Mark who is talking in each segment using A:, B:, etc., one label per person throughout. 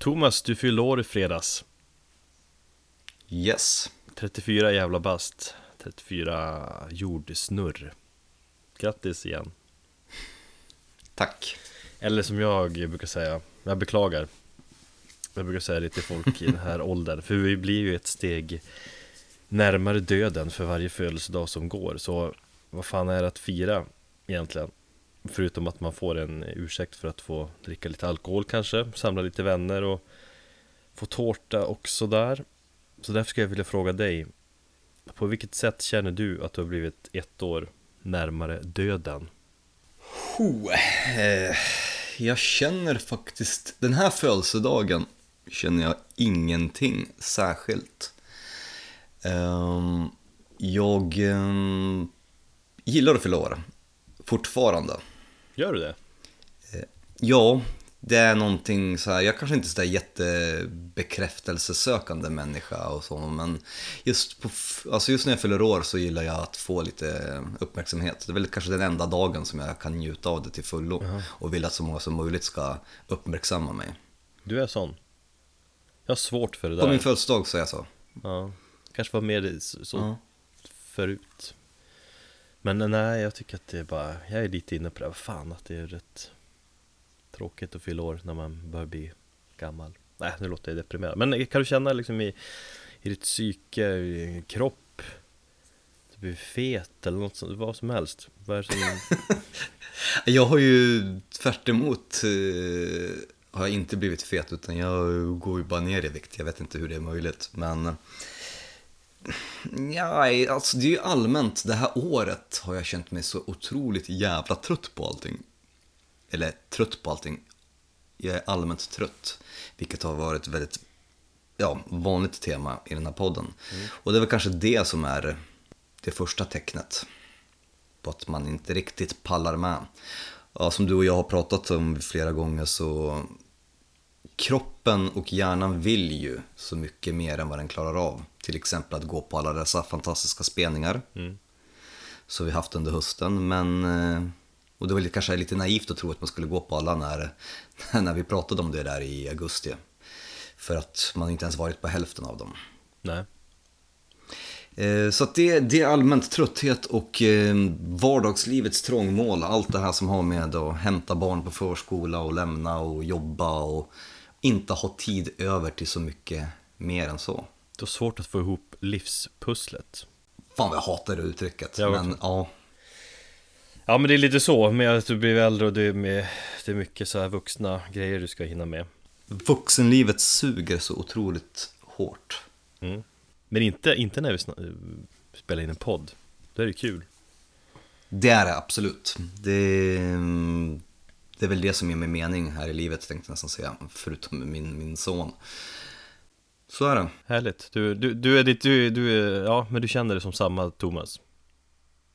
A: Thomas, du fyllde år i fredags.
B: Yes.
A: 34 jävla bast 34 jordsnurr. Grattis igen.
B: Tack.
A: Eller som jag brukar säga, jag beklagar. Jag brukar säga det till folk i den här åldern För vi blir ju ett steg närmare döden för varje födelsedag som går. Så vad fan är det att fira egentligen? Förutom att man får en ursäkt för att få dricka lite alkohol kanske Samla lite vänner och få tårta och sådär Så därför skulle jag vilja fråga dig På vilket sätt känner du att du har blivit ett år närmare döden?
B: Ho, eh, Jag känner faktiskt, den här födelsedagen känner jag ingenting särskilt. Eh, jag eh, gillar att fylla år, fortfarande.
A: Gör du det?
B: Ja, det är någonting så här, jag kanske inte är så där jättebekräftelsesökande människa och så, men just, på, alltså just när jag fyller år så gillar jag att få lite uppmärksamhet. Det är väl kanske den enda dagen som jag kan njuta av det till fullo och vill att så många som möjligt ska uppmärksamma mig.
A: Du är sån Jag har svårt för det
B: På
A: där
B: min födelsedag så är jag så.
A: Ja, kanske var mer så så
B: Ja.
A: förut men nej, jag tycker att det är bara Jag är lite inne på det, fan att det är rätt Tråkigt att fylla år när man börjar bli gammal. Nej, nu låter jag deprimerad. Men kan du känna liksom i, i ditt psyke, i din kropp att Du blir fet eller något sånt, vad som helst. Vad är som,
B: Jag har ju tvärt emot, eh, har jag inte blivit fet utan jag går ju bara ner i vikt. Jag vet inte hur det är möjligt men Ja, alltså det är ju allmänt, det här året har jag känt mig så otroligt jävla trött på allting. Eller trött på allting. Jag är allmänt trött, vilket har varit väldigt ja, vanligt tema i den här podden. Och det är väl kanske det som är det första tecknet på att man inte riktigt pallar med. Ja, som du och jag har pratat om flera gånger så kroppen och hjärnan vill ju så mycket mer än vad den klarar av. Till exempel att gå på alla dessa fantastiska spelningar.
A: Mm.
B: Så vi haft under hösten, men eh, och det var kanske lite naivt att tro att man skulle gå på alla när, när vi pratade om det där i augusti. För att man inte ens varit på hälften av dem.
A: nej
B: Eh, Så det, det är allmänt trötthet och eh, vardagslivets trångmål. Allt det här som har med att hämta barn på förskola och lämna och jobba och inte ha tid över till så mycket mer än så.
A: Det är svårt att få ihop livspusslet
B: Fan vad jag hatar det uttrycket.
A: Jag
B: men ja,
A: Ja men det är lite så, med att du blir äldre och det är, med, det är mycket så här vuxna grejer du ska hinna med
B: vuxenlivet suger så otroligt hårt.
A: Mm. Men inte, inte när vi spelar in en podd Då är det kul
B: Det är det absolut. Det, mm, det är väl det som ger mig mening här i livet tänkte jag nästan säga. Förutom min, min son. Så är det.
A: Härligt, du, du, du är ditt, du, du är, ja men du känner dig som samma Thomas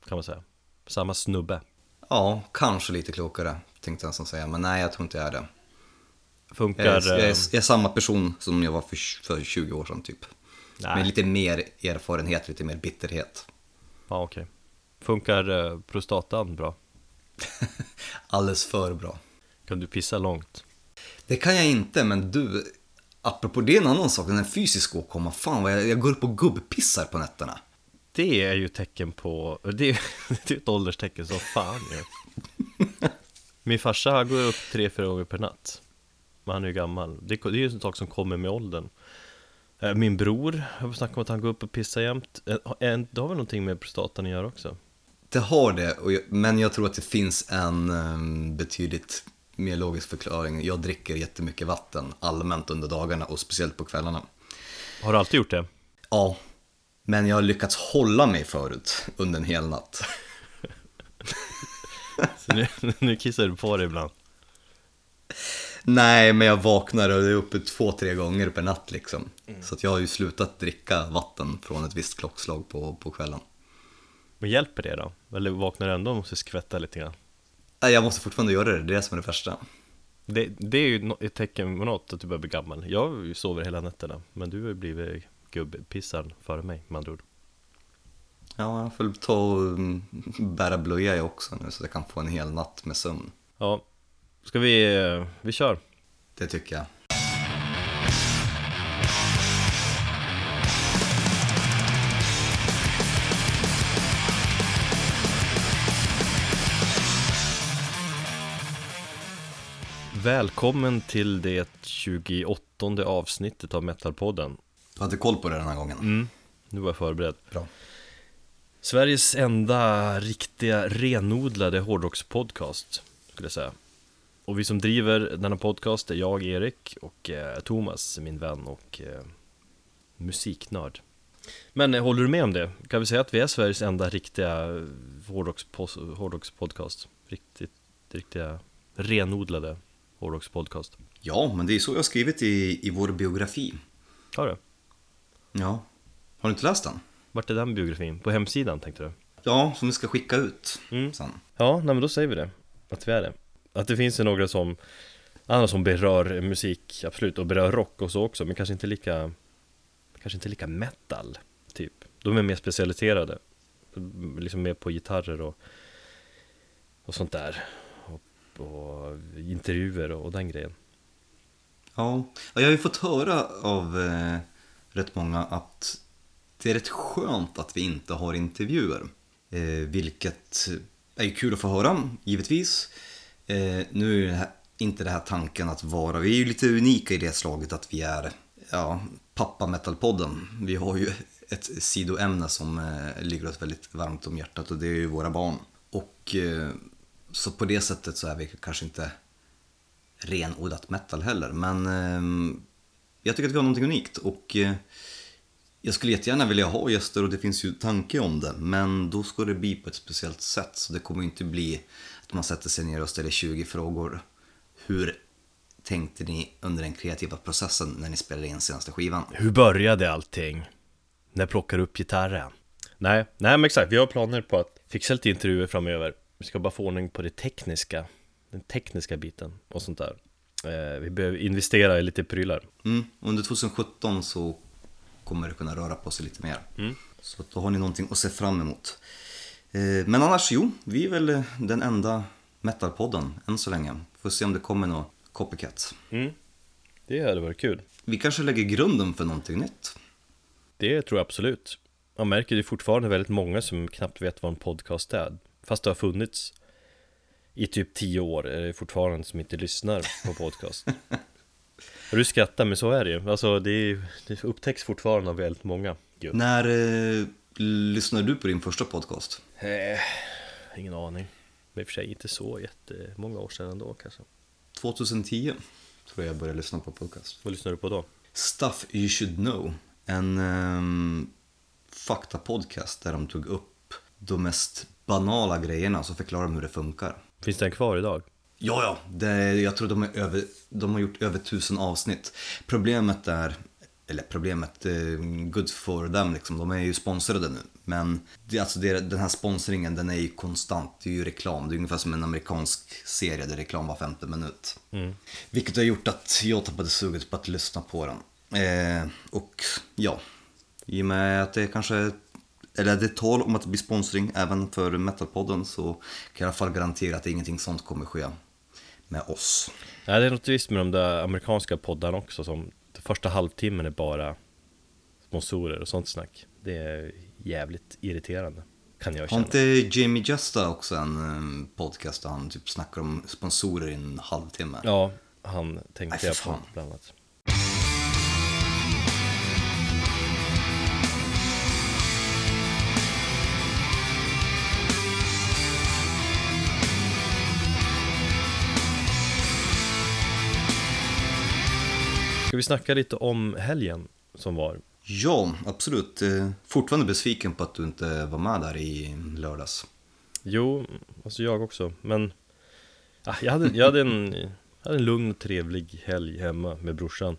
A: Kan man säga Samma snubbe
B: Ja, kanske lite klokare tänkte jag nästan säga. Men nej, jag tror inte jag är det.
A: Funkar,
B: Jag är, jag är,
A: eh,
B: jag är samma person som jag var för, för 20 år sedan typ.
A: nej,
B: Med lite mer erfarenhet, lite mer bitterhet.
A: ja okej Funkar eh, prostatan bra?
B: Alldeles för bra.
A: Kan du pissa långt?
B: Det kan jag inte, men du, apropå det är en annan sak, den här fysiska åkomma. Fan vad jag, jag går upp och gubbpissar på nätterna.
A: Det är ju tecken på, det är, det är ett ålderstecken som fan ju Min farsa han går upp tre, fyra gånger per natt Men han är ju gammal Det, det är ju en sak som kommer med åldern Eh, Min bror, jag har snackat om att han går upp och pissar jämt Eh, Det har väl någonting med prostatan att göra också?
B: Det har det, och jag, men jag tror att det finns en um, betydligt mer logisk förklaring. Jag dricker jättemycket vatten allmänt under dagarna och speciellt på kvällarna.
A: Har du alltid gjort det?
B: Ja, men jag har lyckats hålla mig förut under en hel natt.
A: Så nu, nu kissar du på dig ibland
B: Nej, men jag vaknar och är uppe två, tre gånger per natt liksom. Så att jag har ju slutat dricka vatten från ett visst klockslag på, på kvällen.
A: Men hjälper det då? Eller vaknar du ändå och måste skvätta lite grann?
B: Nej, jag måste fortfarande göra det, det är det som är det värsta.
A: Det, det är ju ett tecken på något att du börjar bli gammal Jag sover hela nätterna Men du har ju blivit gubbpissaren före mig med andra ord
B: Ja, jag får ta och mm, bära blöja jag också nu så jag kan få en hel natt med sömn.
A: Ja, ska vi, eh, vi kör?
B: Det tycker jag.
A: Välkommen till det 28 avsnittet av Metalpodden.
B: Du hade koll på det den här gången?
A: Mm, nu var jag förberedd.
B: Bra.
A: Sveriges enda riktiga renodlade hårdrockspodcast, skulle jag säga. Och vi som driver denna podcast är jag, Erik, och eh, Thomas, min vän och eh, musiknörd. Men eh, håller du med om det? Kan vi säga att vi är Sveriges enda riktiga hårdrockspodcast? Riktigt, riktiga renodlade hårdrockspodcast.
B: Ja, men det är så jag har skrivit i, i vår biografi.
A: Har du?
B: Ja. Har du inte läst den?
A: Vart är den biografin? På hemsidan tänkte du?
B: Ja, som vi ska skicka ut
A: Mm.
B: sen.
A: Ja, nej men då säger vi det. Att vi är det. Att det finns ju några som Andra som berör musik, absolut, och berör rock och så också, men kanske inte lika Kanske inte lika metal, typ De är mer specialiserade Liksom mer på gitarrer och Och sånt där och, och intervjuer och, och den grejen
B: Ja, jag har ju fått höra av eh, rätt många att det är rätt skönt att vi inte har intervjuer. Eh, vilket är ju kul att få höra, givetvis. Eh, nu är det här, inte det här tanken att vara, vi är ju lite unika i det slaget att vi är, ja, pappa metalpodden. Vi har ju ett sidoämne som eh, ligger oss väldigt varmt om hjärtat och det är ju våra barn. Och eh, så på det sättet så är vi kanske inte renodlat metal heller. Men eh, jag tycker att vi har någonting unikt och eh, jag skulle jättegärna vilja ha gäster och det finns ju tanke om det. Men då ska det bli på ett speciellt sätt. Så det kommer inte bli att man sätter sig ner och ställer 20 frågor. Hur tänkte ni under den kreativa processen när ni spelade in senaste skivan?
A: Hur började allting? När plockar du upp gitarren? Nej, nej men exakt, vi har planer på att fixa lite intervjuer framöver vi ska bara få ordning på det tekniska Den tekniska biten och sånt där eh, Vi behöver investera i lite prylar
B: Mm, under 2017 så kommer det kunna röra på sig lite mer. Så att då har ni någonting att se fram emot. Eh, Men annars, jo, vi är väl den enda metalpodden än så länge. Får se om det kommer något copycat.
A: Det hade varit kul
B: Vi kanske lägger grunden för någonting nytt.
A: Det tror jag absolut Man märker ju fortfarande väldigt många som knappt vet vad en podcast är Fast det har funnits i typ tio år är det fortfarande som inte lyssnar på podcast Du skrattar men så är det ju Alltså det, är, det upptäcks fortfarande av väldigt många Gud.
B: När eh, lyssnade du på din första podcast?
A: Eh, ingen aning Men i och för sig inte så jättemånga år sedan ändå kanske
B: 2010 tror jag jag började lyssna på podcast.
A: Vad lyssnar du på då?
B: Stuff You Should Know. En um, faktapodcast där de tog upp de mest banala grejerna och så förklarar de hur det funkar.
A: Finns den kvar idag?
B: Ja, ja, det, jag tror de, är över, de har gjort över tusen avsnitt. Problemet är, eller problemet, eh, good for them liksom, de är ju sponsrade nu. Men det, alltså det, den här sponsringen den är ju konstant, det är ju reklam. Det är ungefär som en amerikansk serie där reklam var femte minut. Vilket har gjort att jag tappade suget på att lyssna på den. Eh, och ja, i och med att det kanske eller det är tal om att det blir sponsring även för Metalpodden så kan jag i alla fall garantera att ingenting sånt kommer ske med oss.
A: Nej det är något visst med de där amerikanska poddarna också som den första halvtimmen är bara sponsorer och sånt snack Det är jävligt irriterande Kan jag
B: Har
A: känna
B: inte Jamie Justa också en eh, podcast där han typ snackar om sponsorer i en halvtimme?
A: Ja, han tänkte
B: Nej,
A: jag på bland annat Ska vi snacka lite om helgen som var?
B: Ja, absolut. Eh, Fortfarande besviken på att du inte var med där i lördags.
A: Jo, alltså jag också, men ja, jag, hade, jag, hade en, jag hade en lugn och trevlig helg hemma med brorsan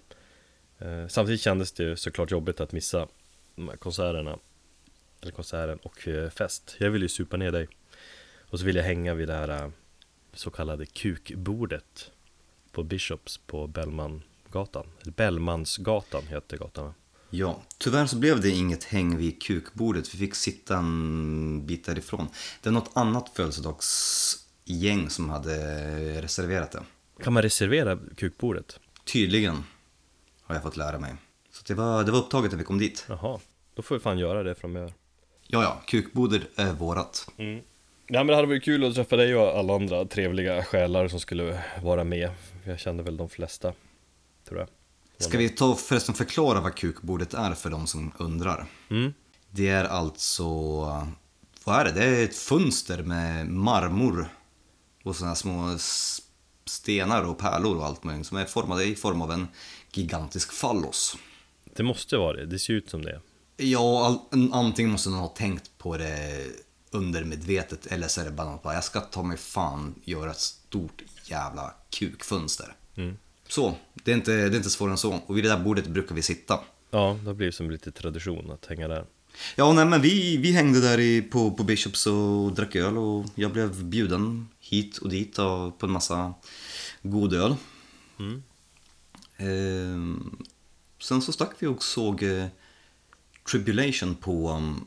A: eh, Samtidigt kändes det såklart jobbigt att missa de här konserterna Eller konserten och eh, fest Jag ville ju supa ner dig Och så ville jag hänga vid det här så kallade kukbordet På Bishops på Bellmangatan Eller Bellmansgatan heter gatan?
B: Ja, tyvärr så blev det inget häng vid kukbordet. Vi fick sitta en bit därifrån. Det är något annat födelsedagsgäng som hade reserverat det.
A: Kan man reservera kukbordet?
B: Tydligen. har jag fått lära mig. Så det var, det var upptaget när vi kom dit.
A: Jaha, då får vi fan göra det framöver.
B: Ja, ja, kukboder är vårat.
A: Ja men det hade varit kul att träffa dig och alla andra trevliga själar som skulle vara med. Jag kände väl de flesta, tror jag.
B: Ska vi ta förresten förklara vad kukbordet är för de som undrar?
A: Mm.
B: Det är alltså, vad är det? Det är ett fönster med marmor och sådana små stenar och pärlor och allt möjligt som är formade i form av en gigantisk fallos.
A: Det måste vara det, det ser ut som det.
B: Ja, antingen måste någon ha tänkt på det undermedvetet eller så är det bara något bara, jag ska ta mig fan göra ett stort jävla kukfönster. Så, det är, inte, det är inte svårare än så. Och vid det där bordet brukar vi sitta.
A: Ja, det blir som lite tradition att hänga där.
B: Ja, nej, men vi, vi hängde där i, på, på Bishops och drack öl och jag blev bjuden hit och dit av, på en massa god öl. Ehm, sen så stack vi och såg eh, Tribulation på um,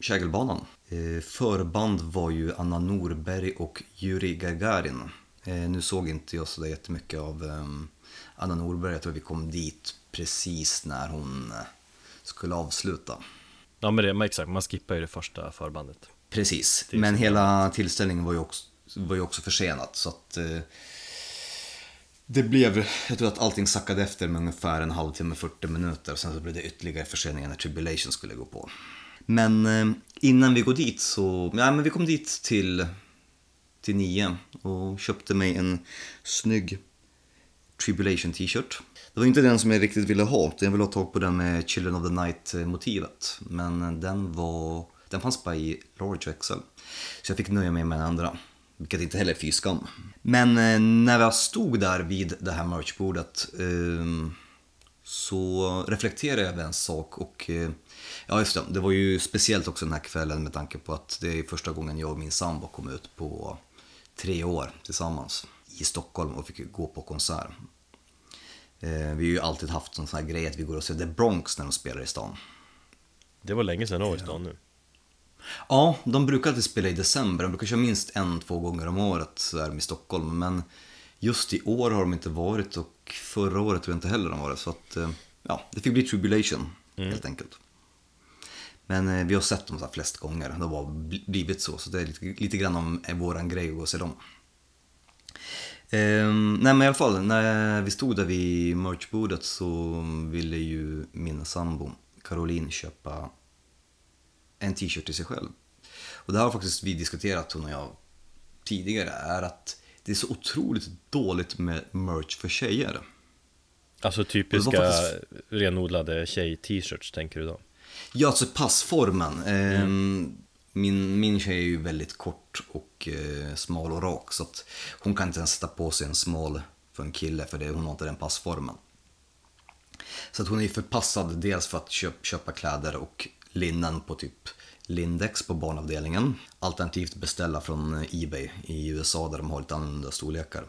B: Kägelbanan. Eh, förband var ju Anna Norberg och Yuri Gagarin. Eh, nu såg inte jag så jättemycket av ehm, Anna Norberg. Jag tror vi kom dit precis när hon eh, skulle avsluta.
A: Ja men det, men exakt, man skippar ju det första förbandet.
B: Precis, men hela tillställningen var ju också, var ju också försenat så att eh, det blev, jag tror att allting sackade efter med ungefär en halvtimme, 40 minuter. Sen så blev det ytterligare förseningar när Tribulation skulle gå på. Men eh, innan vi går dit så, ja men vi kom dit till, till nio och köpte mig en snygg Tribulation t-shirt. Det var inte den som jag riktigt ville ha, utan jag ville ha tag på den med Children of the Night-motivet. Men den var, den fanns bara i large XL. Så jag fick nöja mig med den andra, vilket inte heller är fy skam. Men eh, när jag stod där vid det här merchbordet eh, så reflekterade jag över en sak och eh, ja just det, det var ju speciellt också den här kvällen med tanke på att det är första gången jag och min sambo kom ut på tre år tillsammans i Stockholm och fick gå på konsert. Eh, vi har ju alltid haft sån här grej att vi går och ser The Bronx när de spelar i stan.
A: Det var länge sedan jag var i stan nu.
B: Ja, de brukar alltid spela i december. De brukar köra minst en, två gånger om året så är de i Stockholm. Men just i år har de inte varit och förra året tror jag inte heller de var det. Så att, eh, ja, det fick bli Tribulation helt enkelt. Men eh, vi har sett dem så här flest gånger. Det har bara bl- blivit så. Så det är lite, lite grann om är våran grej att gå och se dem. Ehm, nej men i alla fall, när vi stod där vid merchbordet så ville ju min sambo Caroline köpa en t-shirt till sig själv. Och det här har faktiskt vi diskuterat, hon och jag, tidigare, är att det är så otroligt dåligt med merch för tjejer.
A: Alltså typiska
B: faktiskt-
A: renodlade tjej-t-shirts tänker du då?
B: Ja, alltså passformen. Ehm, min, min tjej är ju väldigt kort och eh, smal och rak så att hon kan inte ens sätta på sig en smal för en kille för det, hon har inte den passformen. Så att hon är förpassad dels för att köp, köpa kläder och linnen på typ Lindex på barnavdelningen. Alternativt beställa från eh, Ebay i USA där de har lite annorlunda storlekar.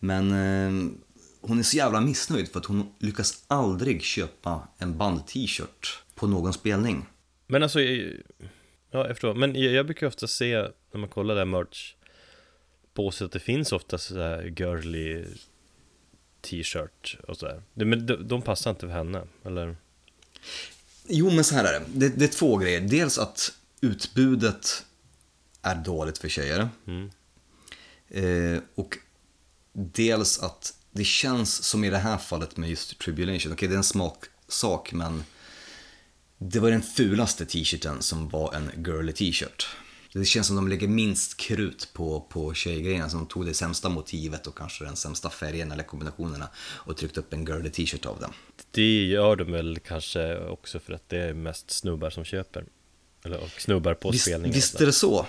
B: Men eh, hon är så jävla missnöjd för att hon lyckas aldrig köpa en band-t-shirt på någon spelning.
A: Men alltså, ja jag förstår. Men jag, jag brukar ofta se när man kollar där merch på sig att det finns ofta sådär girly t-shirt och sådär. Men de, de passar inte för henne, eller?
B: Jo, men så här är det. det. Det är två grejer. Dels att utbudet är dåligt för tjejer. Eh, och dels att det känns som i det här fallet med just Tribulation. Okej, det är en smaksak, men det var den fulaste t-shirten som var en girly t-shirt. Det känns som de lägger minst krut på, på tjejgrejerna. Som de tog det sämsta motivet och kanske den sämsta färgen eller kombinationerna och tryckte upp en girly t-shirt av den.
A: Det gör de väl kanske också för att det är mest snubbar som köper. Eller och snubbar på
B: Visst,
A: spelningar. och
B: visst är det så.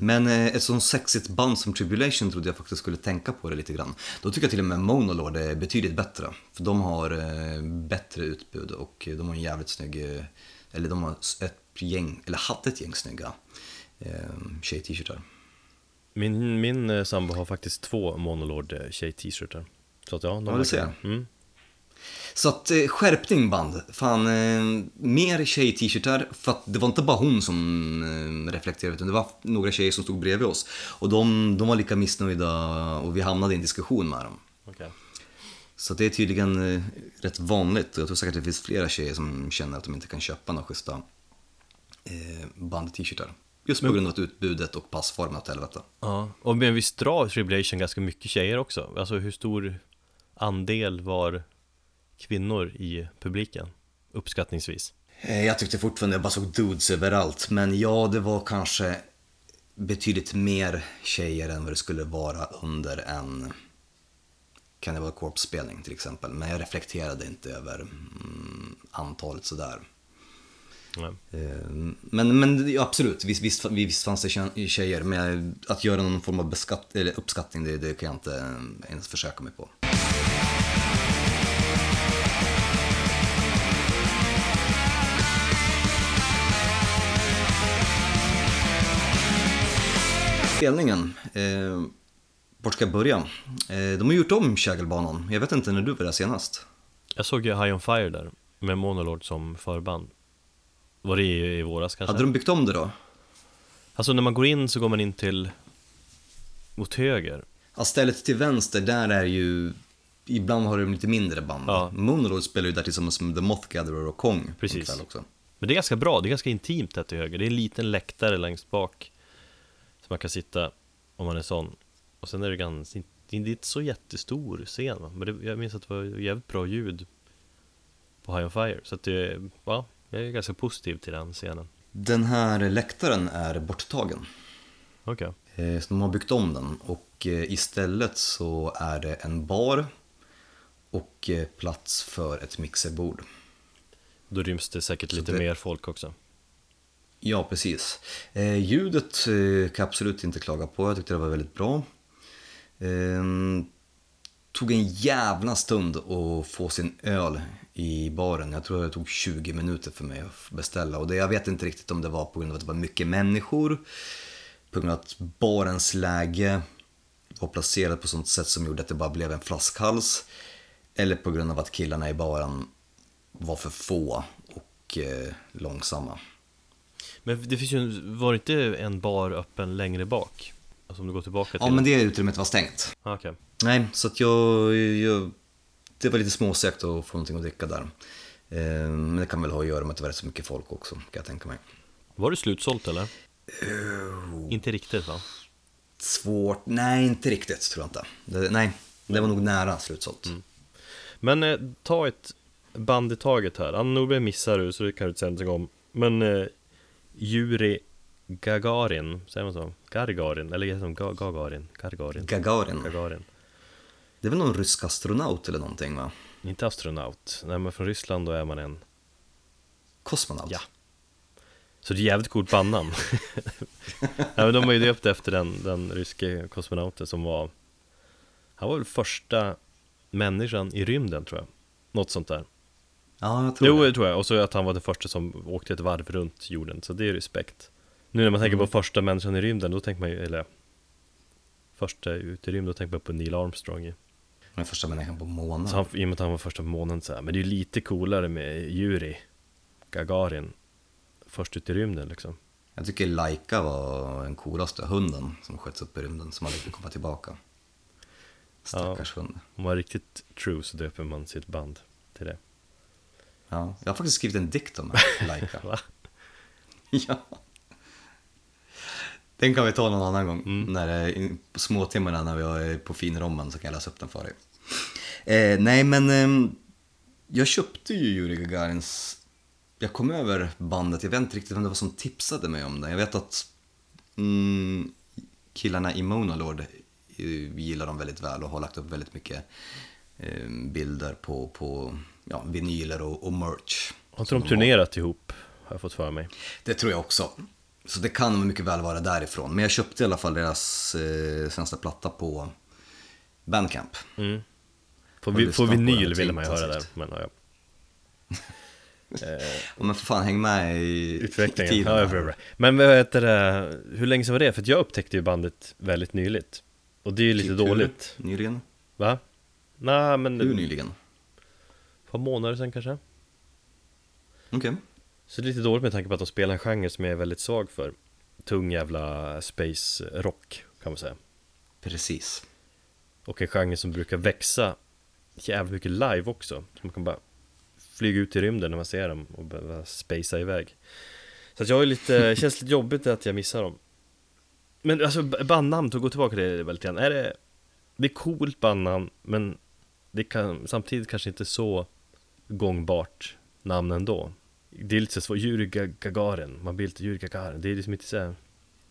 B: Men eh, ett sånt sexigt band som Tribulation trodde jag faktiskt skulle tänka på det lite grann. Då tycker jag till och med Monolord är betydligt bättre. För de har eh, bättre utbud och de har en jävligt snygg, eh, eller de har ett gäng, eller hade ett gäng snygga eh, tjej-t-shirtar.
A: Min, min eh, sambo har faktiskt två Monolord eh, tjej-t-shirtar. Så att ja, de
B: Ja, du ser.
A: Mm.
B: Så att eh, skärpning band. Fan, eh, mer tjej-t-shirtar. För att det var inte bara hon som eh, reflekterade utan det var några tjejer som stod bredvid oss. Och de, de var lika missnöjda och vi hamnade i en diskussion med dem.
A: Okej.
B: Så det är tydligen eh, rätt vanligt och jag tror säkert att det finns flera tjejer som känner att de inte kan köpa några schyssta eh, band-t-shirtar. Just på grund av att utbudet och passformen åt helvete.
A: Ja, och men visst drar Tribulation ganska mycket tjejer också? Alltså hur stor andel var kvinnor i publiken? Uppskattningsvis
B: Eh, Jag tyckte fortfarande jag bara såg dudes överallt. Men ja, det var kanske betydligt mer tjejer än vad det skulle vara under en Cannibal Corpse-spelning till exempel. Men jag reflekterade inte över mm, antalet sådär. Eh, Men, men absolut, visst, visst, visst fanns det tje- tjejer. Men att göra någon form av beskatt, eller uppskattning, det, det kan jag inte eh, ens försöka mig på. Spelningen, eh, vart ska jag börja? Eh, de har gjort om Kägelbanan. Jag vet inte när du var där senast.
A: Jag såg ju High On Fire där med Monolord som förband Var det i, i våras kanske?
B: Hade de byggt om det då?
A: Alltså när man går in så går man in till mot höger
B: Ja, stället till vänster, där är ju... Ibland har de lite mindre band.
A: Ja.
B: Monolord spelar ju där tillsammans med The Moth Gatherer och Kong.
A: Precis.
B: Också.
A: Men det är ganska bra, det är ganska intimt där till höger Det är en liten läktare längst bak Så man kan sitta om man är sån Och sen är det ganska, det är inte så jättestor scen va? Men det, jag minns att det var jävligt bra ljud På High On Fire Så att det, ja, jag är ganska positiv till den scenen
B: Den här läktaren är borttagen.
A: Okej
B: Eh, Så de har byggt om den och eh, istället så är det en bar och eh, plats för ett mixerbord.
A: Då ryms det säkert
B: Så
A: lite
B: det-
A: mer folk också
B: Ja, precis. Eh, ljudet eh, kan jag absolut inte klaga på. Jag tyckte det var väldigt bra. Eh, tog en jävla stund att få sin öl i baren. Jag tror det tog 20 minuter för mig att beställa. Och det, jag vet inte riktigt om det var på grund av att det var mycket människor. På grund av att barens läge var placerat på sånt sätt som gjorde att det bara blev en flaskhals. Eller på grund av att killarna i baren var för få och eh, långsamma.
A: Men det finns ju, var det inte en bar öppen längre bak? Alltså om du går tillbaka till
B: Ja, men det utrymmet var stängt.
A: Ah, Okej
B: Nej, så att jag, jag det var lite småsegt att få någonting att dricka där. Eh, Men det kan väl ha att göra med att det var rätt så mycket folk också, kan jag tänka mig.
A: Var det slutsålt eller? Inte riktigt va?
B: Svårt, nej inte riktigt tror jag inte. Det, nej, det var nog nära slutsålt.
A: Men eh, ta ett band i taget här. Anna Norberg missar du, så det kan du inte säga någonting om. Men eh, Juri Gagarin, säger man så? Gargarin, eller heter de Gagarin? Gargarin?
B: Gagarin,
A: Gagarin.
B: det är väl någon rysk astronaut eller någonting va?
A: Inte astronaut. Nej men från Ryssland då är man en.
B: Kosmonaut?
A: Ja. Så det är jävligt coolt bandnamn. Nej men de har ju döpt efter den, den ryske kosmonauten som var Han var väl första människan i rymden tror jag Något sånt där
B: Ja, jag tror
A: Jo,
B: det.
A: tror jag. Och så att han var den första som åkte ett varv runt jorden. Så det är respekt. Nu när man tänker
B: Mm.
A: på första människan i rymden, då tänker man ju, eller Första ut i rymden, då tänker man på Neil Armstrong ju.
B: Den första människan på månen.
A: Så han, i och med att han var första på månen så här. Men det är ju lite coolare med Yuri Gagarin Först ut i rymden liksom
B: Jag tycker Laika var den coolaste hunden som sköts upp i rymden, som aldrig fick komma tillbaka. Stackars hund.
A: Om man är riktigt true så döper man sitt band till det
B: Ja, jag har faktiskt skrivit en dikt om Laika. Ja. Den kan vi ta någon annan gång.
A: Mm.
B: När det är på småtimmarna när vi är på finrommen så kan jag läsa upp den för dig. Eh, nej men, eh, jag köpte ju Yuri Gagarins... Jag kom över bandet, jag vet inte riktigt vem det var som tipsade mig om det. Jag vet att mm, killarna i Monolord eh, gillar dem väldigt väl och har lagt upp väldigt mycket eh, bilder på, på ja, vinyler och, och merch.
A: Har inte de turnerat ihop? Har jag fått för mig
B: Det tror jag också. Så det kan mycket väl vara därifrån. Men jag köpte i alla fall deras eh, senaste platta på Bandcamp.
A: mm. På, vi, på
B: på
A: vinyl
B: den
A: ville man ju höra där men ja, ja.
B: Men för fan, häng med i
A: Utvecklingen,
B: i tiden
A: ja, bra, bra. Men vad heter det, hur länge sedan var det? För att jag upptäckte ju bandet väldigt nyligt Och det är ju lite
B: Typ hur
A: dåligt
B: Nyligen?
A: Va? Nej men
B: Hur nyligen?
A: Par månader sedan kanske
B: Okej.
A: Så det är lite dåligt med tanke på att de spelar en genre som jag är väldigt svag för Tung jävla space rock kan man säga
B: Precis.
A: Och en genre som brukar växa jävligt mycket live också. Så man kan bara flyga ut i rymden när man ser dem och bara spacea iväg. Så att jag är lite, känns lite jobbigt att jag missar dem. Men alltså bandnamn, att gå tillbaka till det väldigt grann. Är det, det är coolt bandnamn, men det kan samtidigt kanske inte så gångbart namn ändå. Det är lite så Yuri Gagarin, man blir lite Yuri Gagarin. Det är liksom inte så här,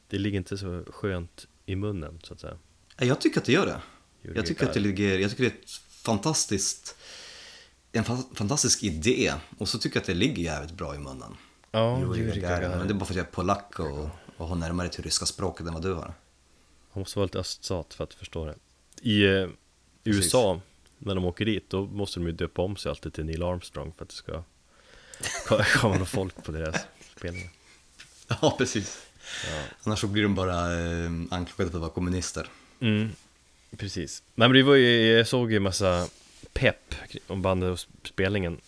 A: det ligger inte så skönt i munnen så att säga.
B: Jag tycker att det gör det.
A: Yuri
B: Jag tycker att det
A: Gagarin.
B: ligger, jag tycker det är ett fantastiskt, en fa- fantastisk idé. Och så tycker jag att det ligger jävligt bra i munnen.
A: Ja,
B: Yuri
A: Yuri
B: Gagarin. Men
A: Gagarin.
B: det är bara för att jag är polack och, och har närmare till ryska språket än vad du har.
A: Man måste vara lite öststat för att förstå det. I eh, USA, när de åker dit, då måste de ju döpa om sig alltid till Neil Armstrong för att det ska komma någon folk på deras spelningar.
B: Ja, precis. Annars så blir de bara eh, anklagade för att vara kommunister.
A: Mm, precis. Nej men det var ju, jag såg ju massa pepp om bandet och spelningen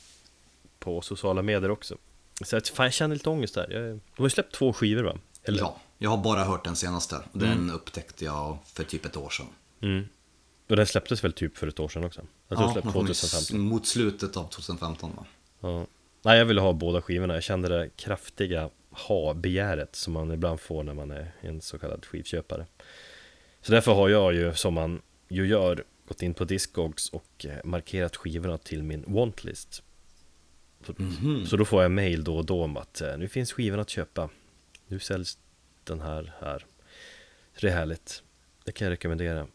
A: på sociala medier också. Så att, fan, jag känner lite ångest där. Jag, de har ju släppt två skivor va? Eller?
B: Ja, jag har bara hört den senaste. Den upptäckte jag för typ ett år sedan.
A: Mm. Och den släpptes väl typ för ett år sedan också? Jag tror
B: Ja,
A: släpptes
B: kom ju
A: 2015.
B: mot slutet av 2015 va?
A: Ja. Nej, jag ville ha båda skivorna. Jag kände det kraftiga ha-begäret som man ibland får när man är en så kallad skivköpare. Så därför har jag ju, som man ju gör, gått in på Discogs och eh, markerat skivorna till min wantlist. Så, så då får jag mail då och då om att eh, nu finns skivorna att köpa. Nu säljs den här här. Så det är härligt. Det kan jag rekommendera.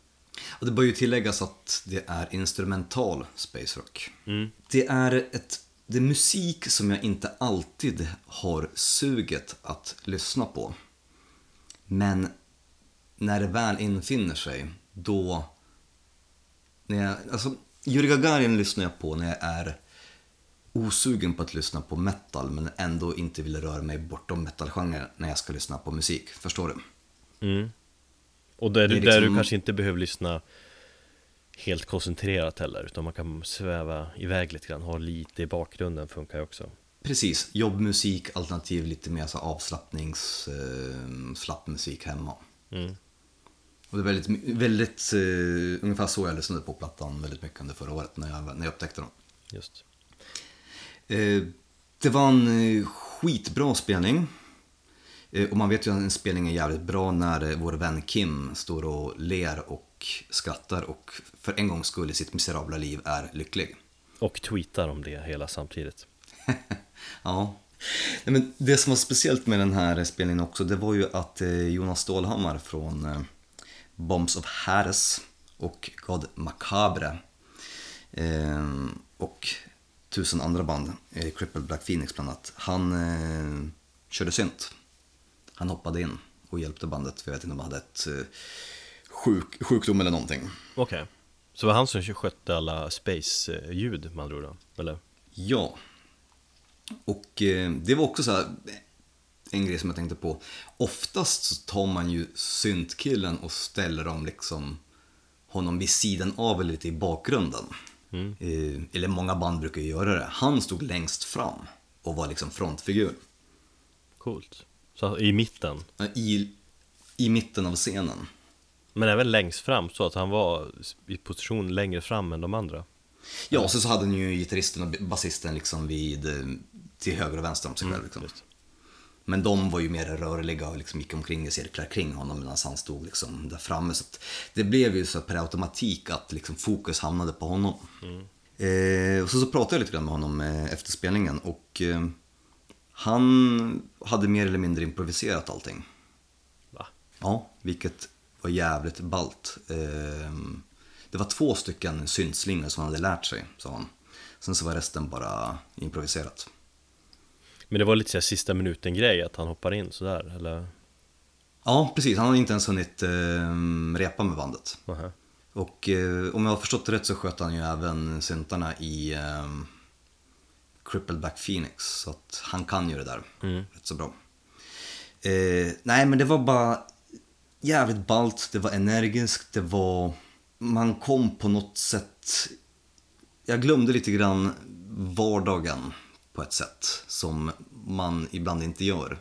B: Och det bör ju tilläggas att det är instrumental space rock.
A: Mm.
B: Det är ett det är musik som jag inte alltid har suget att lyssna på. Men när det väl infinner sig, då... När jag, alltså, Yuri Gagarin lyssnar jag på när jag är osugen på att lyssna på metal men ändå inte vill röra mig bortom metalgenren när jag ska lyssna på musik. Förstår du?
A: Mm. Och där,
B: är
A: där du
B: liksom-
A: kanske inte behöver lyssna helt koncentrerat heller Utan man kan sväva iväg lite grann, ha lite i bakgrunden funkar ju också
B: Precis, jobbmusik alternativ lite mer så avslappnings, eh, slapp musik hemma.
A: mm.
B: Och det är väldigt, väldigt eh, ungefär så jag lyssnade på plattan väldigt mycket under förra året när jag, när jag upptäckte dem.
A: Just
B: Eh, det var en eh, skitbra spelning. Eh, och man vet ju att en spelning är jävligt bra när eh, vår vän Kim står och ler och skrattar och för en gångs skull i sitt miserabla liv är lycklig.
A: Och tweetar om det hela samtidigt
B: Ja. Nej, men det som var speciellt med den här spelningen också, det var ju att eh, Jonas Stålhammar från Bombs of Harris och God Macabre och tusen andra band, Crippled Black Phoenix bland annat, han körde synt. Han hoppade in och hjälpte bandet, för jag vet inte om de hade ett eh, sjuk, sjukdom eller någonting.
A: Okej Så det var han som skötte alla space-ljud man tror då? Eller?
B: Ja. Och eh, det var också så här, en grej som jag tänkte på. Oftast så tar man ju syntkillen och ställer dem liksom honom vid sidan av eller lite i bakgrunden. Eh, eller många band brukar ju göra det. Han stod längst fram och var liksom frontfigur.
A: Coolt Så i mitten
B: I, I mitten av scenen.
A: Men även längst fram så att han var i position längre fram än de andra
B: Ja, och så, så hade ni ju gitarristen och basisten liksom vid, eh, till höger och vänster om sig själv. Liksom.
A: just.
B: Men de var ju mer rörliga och liksom gick omkring i cirklar kring honom medan han stod liksom där framme. Så att det blev ju så per automatik att liksom fokus hamnade på honom. Eh, och så, så pratade jag lite grann med honom eh, efter spelningen och eh, han hade mer eller mindre improviserat allting.
A: Va?
B: Ja, vilket var jävligt ballt. Eh, det var två stycken syntslingor som han hade lärt sig, sa han. Sen så var resten bara improviserat.
A: Men det var lite så här sista minuten grej att han hoppar in sådär eller?
B: Ja, precis. Han hade inte ens hunnit eh, repa med bandet.
A: Nähä.
B: Och eh, om jag har förstått det rätt så sköt han ju även syntarna i Crippled Back Phoenix. Så att han kan ju det där rätt så bra. Eh, nej, men det var bara jävligt ballt. Det var energiskt. Det var... Man kom på något sätt... Jag glömde lite grann vardagen på ett sätt som man ibland inte gör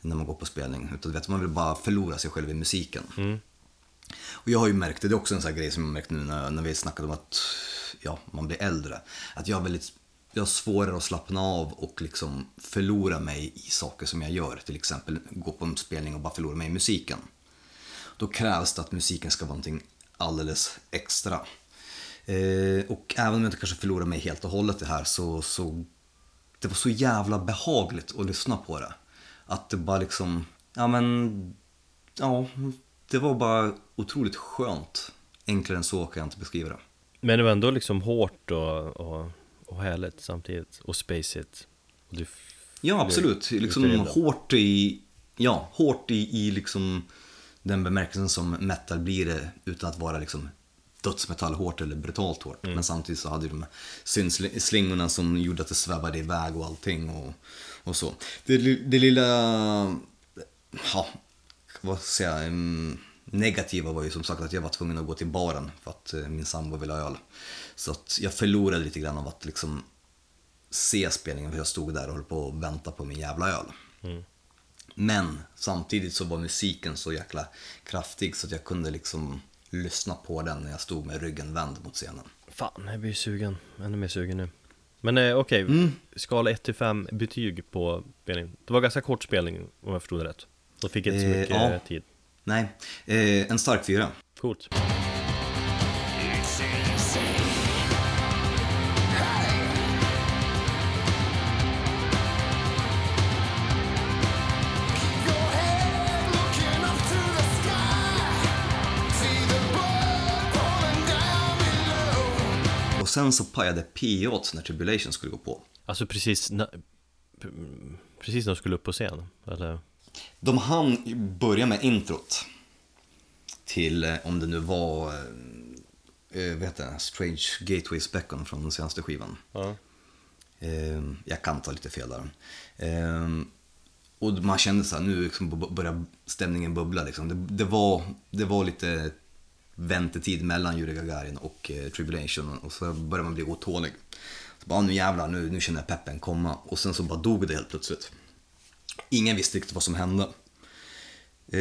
B: när man går på spelning. Utan vet, man vill bara förlora sig själv i musiken. Och jag har ju märkt det, är också en sån grej som jag märkt nu när, när vi snackade om att ja, man blir äldre. Att jag, är väldigt, jag har svårare att slappna av och liksom förlora mig i saker som jag gör. Till exempel gå på en spelning och bara förlora mig i musiken. Då krävs det att musiken ska vara någonting alldeles extra. Eh, och även om jag inte kanske förlorar mig helt och hållet i det här så, så det var så jävla behagligt att lyssna på det. Att det bara liksom, ja men, ja, det var bara otroligt skönt. Enklare än så kan jag inte beskriva det.
A: Men det var ändå liksom hårt och, och, och härligt samtidigt och spacigt och du
B: Ja, absolut. Liksom hårt i, ja, hårt i, i liksom den bemärkelsen som metal blir det utan att vara liksom dödsmetall hårt eller brutalt hårt. Men samtidigt så hade ju de synslingorna som gjorde att det svävade iväg och allting och, och så. Det, det lilla, ja, vad ska jag säga, mm, negativa var ju som sagt att jag var tvungen att gå till baren för att eh, min sambo ville ha öl. Så att jag förlorade lite grann av att liksom se spelningen för jag stod där och höll på att vänta på min jävla öl. Men samtidigt så var musiken så jäkla kraftig så att jag kunde liksom lyssna på den när jag stod med ryggen vänd mot scenen.
A: Fan, jag blir sugen, ännu mer sugen nu Men eh, okej,
B: Mm.
A: skala 1 till 5 betyg på spelningen Det var ganska kort spelning om jag förstod det rätt De fick inte så
B: Eh,
A: mycket
B: ja.
A: eh, tid
B: Nej, eh, en stark fyra.
A: Coolt
B: sen så pajade PA när Tribulation skulle gå på.
A: Alltså precis när, precis när de skulle upp på scen, eller?
B: De hann börja med introt till, eh, om det nu var, eh, eh, vad heter det, Strange Gateways Beckon från den senaste skivan.
A: Ja
B: Eh, jag kan ta lite fel där. Eh, och man kände så här, nu liksom börjar stämningen bubbla. Liksom. Det, det, var, det var lite väntetid mellan Yuri Gagarin och eh, Tribulation och så började man bli otålig. Så bara, nu jävlar, nu, nu känner jag peppen komma. Och sen så bara dog det helt plötsligt. Ingen visste riktigt vad som hände. Eh,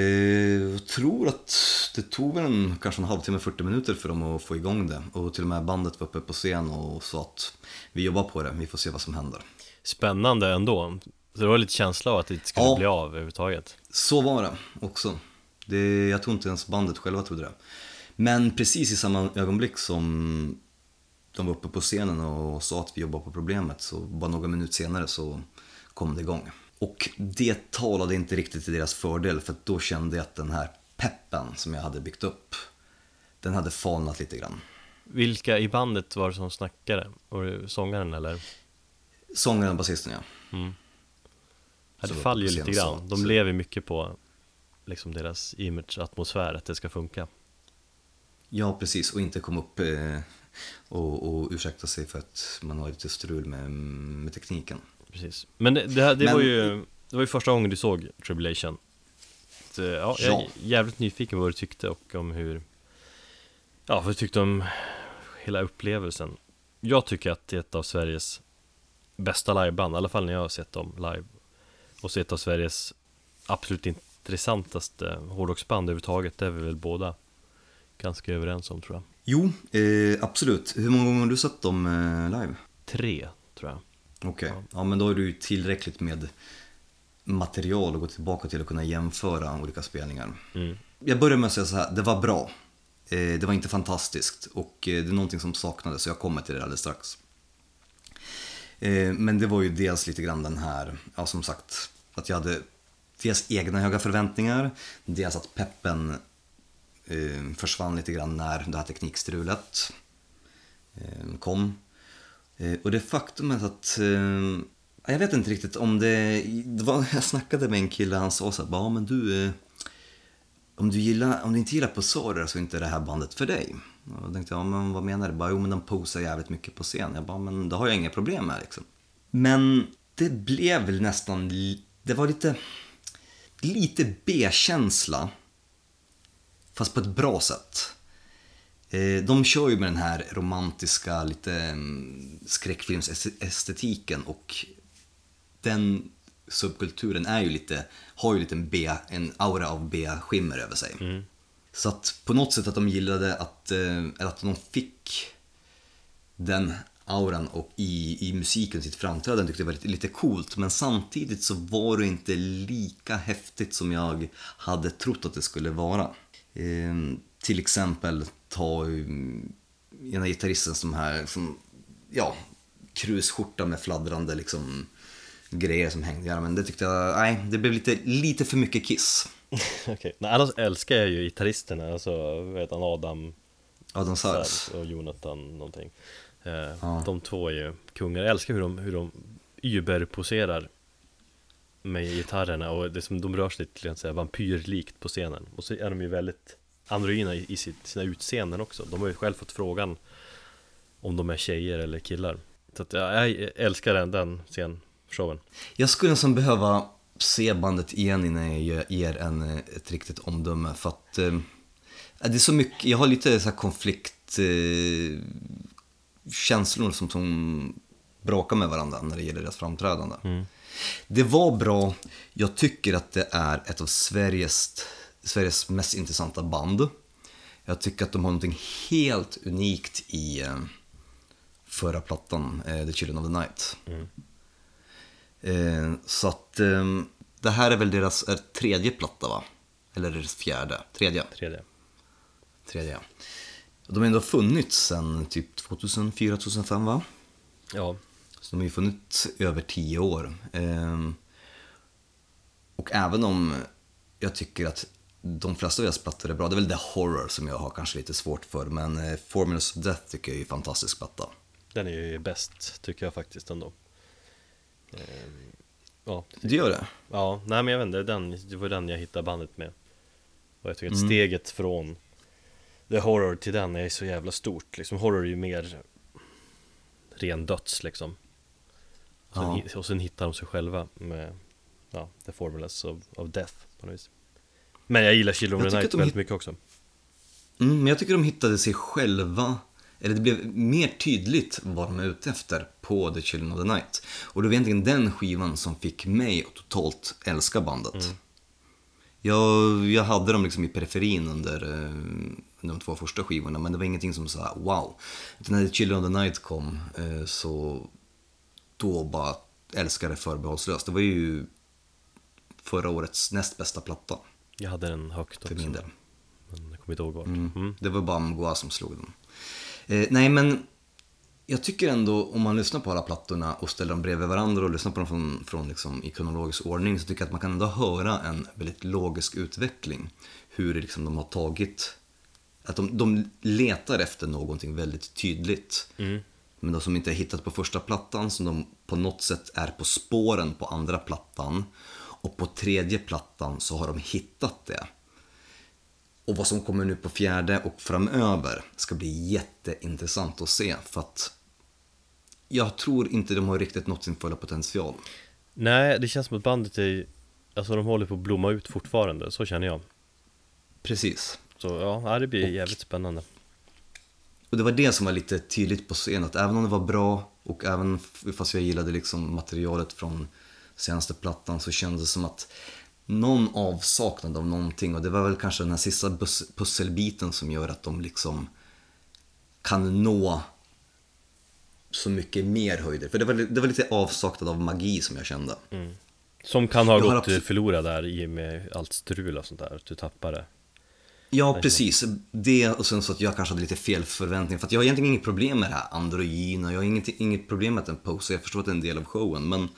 B: jag tror att det tog en, kanske en halvtimme, 40 minuter för dem att få igång det. Och till och med bandet var uppe på scen och sa att vi jobbar på det, vi får se vad som händer.
A: Spännande ändå Så det var lite känsla av att det inte skulle
B: Ja.
A: bli av överhuvudtaget
B: Så var det också. Det, jag tror inte ens bandet själva trodde det. Men precis i samma ögonblick som de var uppe på scenen och sa att vi jobbar på problemet så bara några minuter senare så kom det igång. Och det talade inte riktigt till deras fördel för då kände jag att den här peppen som jag hade byggt upp, den hade falnat lite grann.
A: Vilka i bandet var det som snackade? Var det sångaren eller?
B: Sångaren och basisten ja. Så
A: det faller ju lite grann De lever mycket på liksom deras image, atmosfär, att det ska funka
B: Ja, precis. Och inte komma upp eh, och, och ursäkta sig för att man har lite strul med, med tekniken.
A: Precis. Men det, det, det
B: Men-
A: var ju Det var ju första gången du såg Tribulation. Så, ja, jag är jävligt nyfiken på vad du tyckte och om hur Ja, vad du tyckte om hela upplevelsen. Jag tycker att det är ett av Sveriges bästa liveband, i alla fall när jag har sett dem live. Och så ett av Sveriges absolut intressantaste hårdrocksband överhuvudtaget, det är vi väl båda ganska överens om tror jag
B: Jo, eh, absolut. Hur många gånger har du sett dem eh, live?
A: Tre, tror jag
B: Okej, ja. men då har du ju tillräckligt med material att gå tillbaka till och kunna jämföra olika spelningar.
A: mm.
B: Jag börjar med att säga så här, det var bra. Eh, det var inte fantastiskt och eh, det är någonting som saknades så jag kommer till det alldeles strax. Eh, men det var ju dels lite grann den här, ja som sagt, att jag hade dels egna höga förväntningar, dels att peppen Eh, försvann lite grann när det här teknikstrulet eh, kom. Eh, och det faktumet att, eh, jag vet inte riktigt om det, det var, jag snackade med en kille, han sa så här, "Ja, men du, eh, om du, gillar, om du inte gillar Posader så är inte det här bandet för dig. Och då tänkte jag, ja, men vad menar du? Bara, jo men de posar jävligt mycket på scen. Jag bara, men det har jag inga problem med liksom. Men det blev väl nästan, det var lite, lite B-känsla. Fast på ett bra sätt. Eh, De kör ju med den här romantiska, lite mm, skräckfilmsestetiken och den subkulturen är ju lite, har ju lite en, B, en aura av B-skimmer över sig. Så att på något sätt att de gillade att, eh, eller att de fick den auran och i, i musiken, sitt framträdande tyckte jag var lite, lite coolt. Men samtidigt så var det inte lika häftigt som jag hade trott att det skulle vara. Ehm, till exempel ta um, ena gitarristen som här, som, ja, krusskjorta med fladdrande liksom grejer som hängde i armen. Det tyckte jag, nej, det blev lite, lite för mycket Kiss.
A: Okej, nej annars älskar jag ju gitarristerna, alltså vet han Adam
B: Adam Sars.
A: Och Jonathan någonting eh, De två är ju kungar, jag älskar hur de, hur de überposerar med gitarrerna och det som de rör sig lite så här vampyrlikt på scenen Och så är de ju väldigt androgyna i, sitt, sina utseenden också De har ju själv fått frågan om de är tjejer eller killar Så att ja, jag älskar den, den scenshowen
B: Jag skulle nästan behöva se bandet igen innan jag ger- en, ett riktigt omdöme. För att eh, det är så mycket, jag har lite så här konflikt eh, känslor som, som bråkar med varandra när det gäller deras framträdande. Det var bra, jag tycker att det är ett av Sveriges, Sveriges mest intressanta band. Jag tycker att de har någonting helt unikt i eh, förra plattan, eh, The Children of the Night. Eh, så att det här är väl deras är tredje platta va? Eller deras fjärde? Tredje.
A: Tredje
B: Tredje. De har ändå funnits sedan typ 2004-2005 va?
A: Ja,
B: Så de har ju funnits över tio år. Eh, och även om jag tycker att de flesta av deras plattor är bra, det är väl The Horror som jag har kanske lite svårt för, men eh, Formulas of Death tycker jag är en fantastisk platta.
A: den är ju bäst tycker jag faktiskt ändå Ehm, Ja,
B: Det gör det?
A: Ja, nej men jag vet inte, den, det var den jag hittade bandet med Och jag tycker att steget från The Horror till den är så jävla stort liksom Horror är ju mer ren döds liksom sen,
B: Ja.
A: och sen hittar de sig själva med ja, The Formulas of, of Death på något vis Men jag gillar Children of the Night väldigt
B: hit-
A: mycket också
B: Mm, men jag tycker de hittade sig själva, eller det blev mer tydligt vad de är ute efter på The Children of the Night. Och det var egentligen den skivan som fick mig att totalt älska bandet. Jag, jag hade dem liksom i periferin under, eh, under de två första skivorna, men det var ingenting som sa wow. Utan när The Children of the Night kom eh, så då bara älskade det förbehållslöst. Det var ju förra årets näst bästa platta
A: Jag hade den högt också
B: för min del.
A: Men jag kommer inte ihåg vart
B: Mm.
A: mm.
B: Det var bara Mgoa som slog dem. Eh, nej, men jag tycker ändå om man lyssnar på alla plattorna och ställer dem bredvid varandra och lyssnar på dem från, från liksom, i kronologisk ordning så tycker jag att man kan ändå höra en väldigt logisk utveckling. Hur liksom, de har tagit, att de, de letar efter någonting väldigt tydligt. Men de som inte har hittat på första plattan, som de på något sätt är på spåren på andra plattan. Och på tredje plattan så har de hittat det. Och vad som kommer nu på fjärde och framöver ska bli jätteintressant att se för att jag tror inte de har riktigt nått sin fulla potential.
A: Nej, det känns som att bandet är Alltså de håller på att blomma ut fortfarande, så känner jag
B: Precis.
A: Så ja, det blir jävligt spännande
B: Och det var det som var lite tydligt på scenen, att även om det var bra och även fast jag gillade liksom materialet från senaste plattan så kändes det som att någon avsaknad av någonting och det var väl kanske den här sista pusselbiten som gör att de liksom kan nå så mycket mer höjder. För det var, det var lite avsaknad av magi som jag kände.
A: Som kan ha
B: Jag
A: gått
B: absolut-
A: förlorad där i och med allt strul och sånt där, att du tappar det
B: Ja, precis. Det och sen så att jag kanske hade lite fel förväntningar. För att jag har egentligen inget problem med det här androgyna. Jag har inget, inget problem med att den posar. Jag förstår att det är en del av showen. Men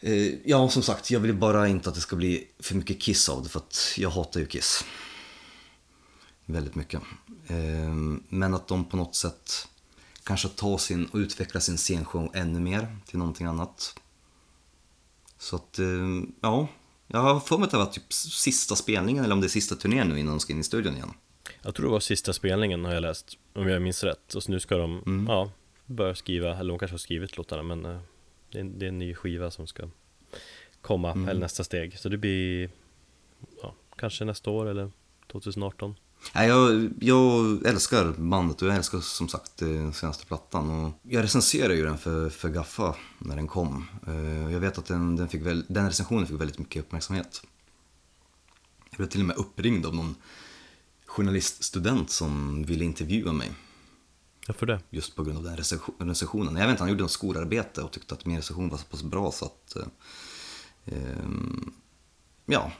B: eh, ja, som sagt, jag vill bara inte att det ska bli för mycket Kiss av det. För att jag hatar ju Kiss. Väldigt mycket. Eh, men att de på något sätt kanske tar sin och utvecklar sin scenshow ännu mer till någonting annat. Så att, eh, ja. Jag har för mig att det var typ sista spelningen eller om det är sista turnén nu innan de ska in i studion igen.
A: Jag tror det var sista spelningen har jag läst, om jag minns rätt Och så nu ska de,
B: Mm.
A: ja, börja skriva, eller de kanske har skrivit låtarna men eh, det, är, det är en ny skiva som ska komma,
B: Mm.
A: eller nästa steg Så det blir, ja, kanske nästa år eller 2018
B: Nej, jag, jag älskar bandet och jag älskar som sagt eh, senaste plattan. Och jag recenserade ju den för, för Gaffa när den kom. Eh, Jag vet att den, den, fick väl, den recensionen fick väldigt mycket uppmärksamhet. Jag blev till och med uppringd av någon journaliststudent som ville intervjua mig.
A: Varför det?
B: Just på grund av den recension- recensionen. Jag vet inte, han gjorde en skolarbete och tyckte att min recension var så pass bra så att... Eh, ehm, ja,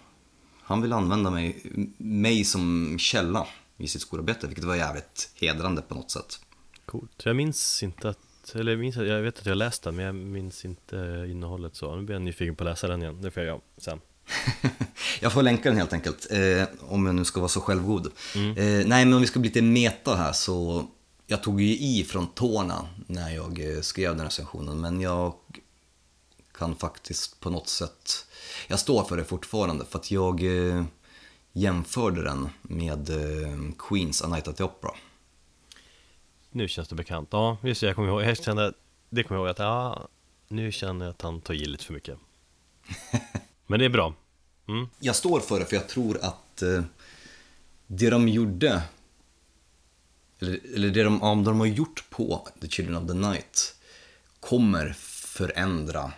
B: han ville använda mig, mig som källa i sitt skolarbete, vilket var jävligt hedrande på något sätt.
A: Coolt. Jag minns inte att, eller jag, minns, jag vet att jag läst den men jag minns inte innehållet så. Nu blir jag nyfiken på att läsa den igen, det får jag göra sen.
B: Jag får länka den helt enkelt, eh, om jag nu ska vara så självgod. Eh, nej, men om vi ska bli lite meta här så, jag tog ju i från tårna när jag eh, skrev den recensionen, men jag kan faktiskt på något sätt, jag står för det fortfarande, för att jag eh, jämförde den med eh, Queens A Night at the Opera.
A: Nu känns det bekant. Ja, just det, jag kommer ihåg, jag kände, det kommer jag ihåg att, ja, nu känner jag att han tar i lite för mycket. Men det är bra. Mm.
B: Jag står för det för jag tror att eh, det de gjorde, eller, eller det de, ja, de har gjort på The Children of the Night kommer förändra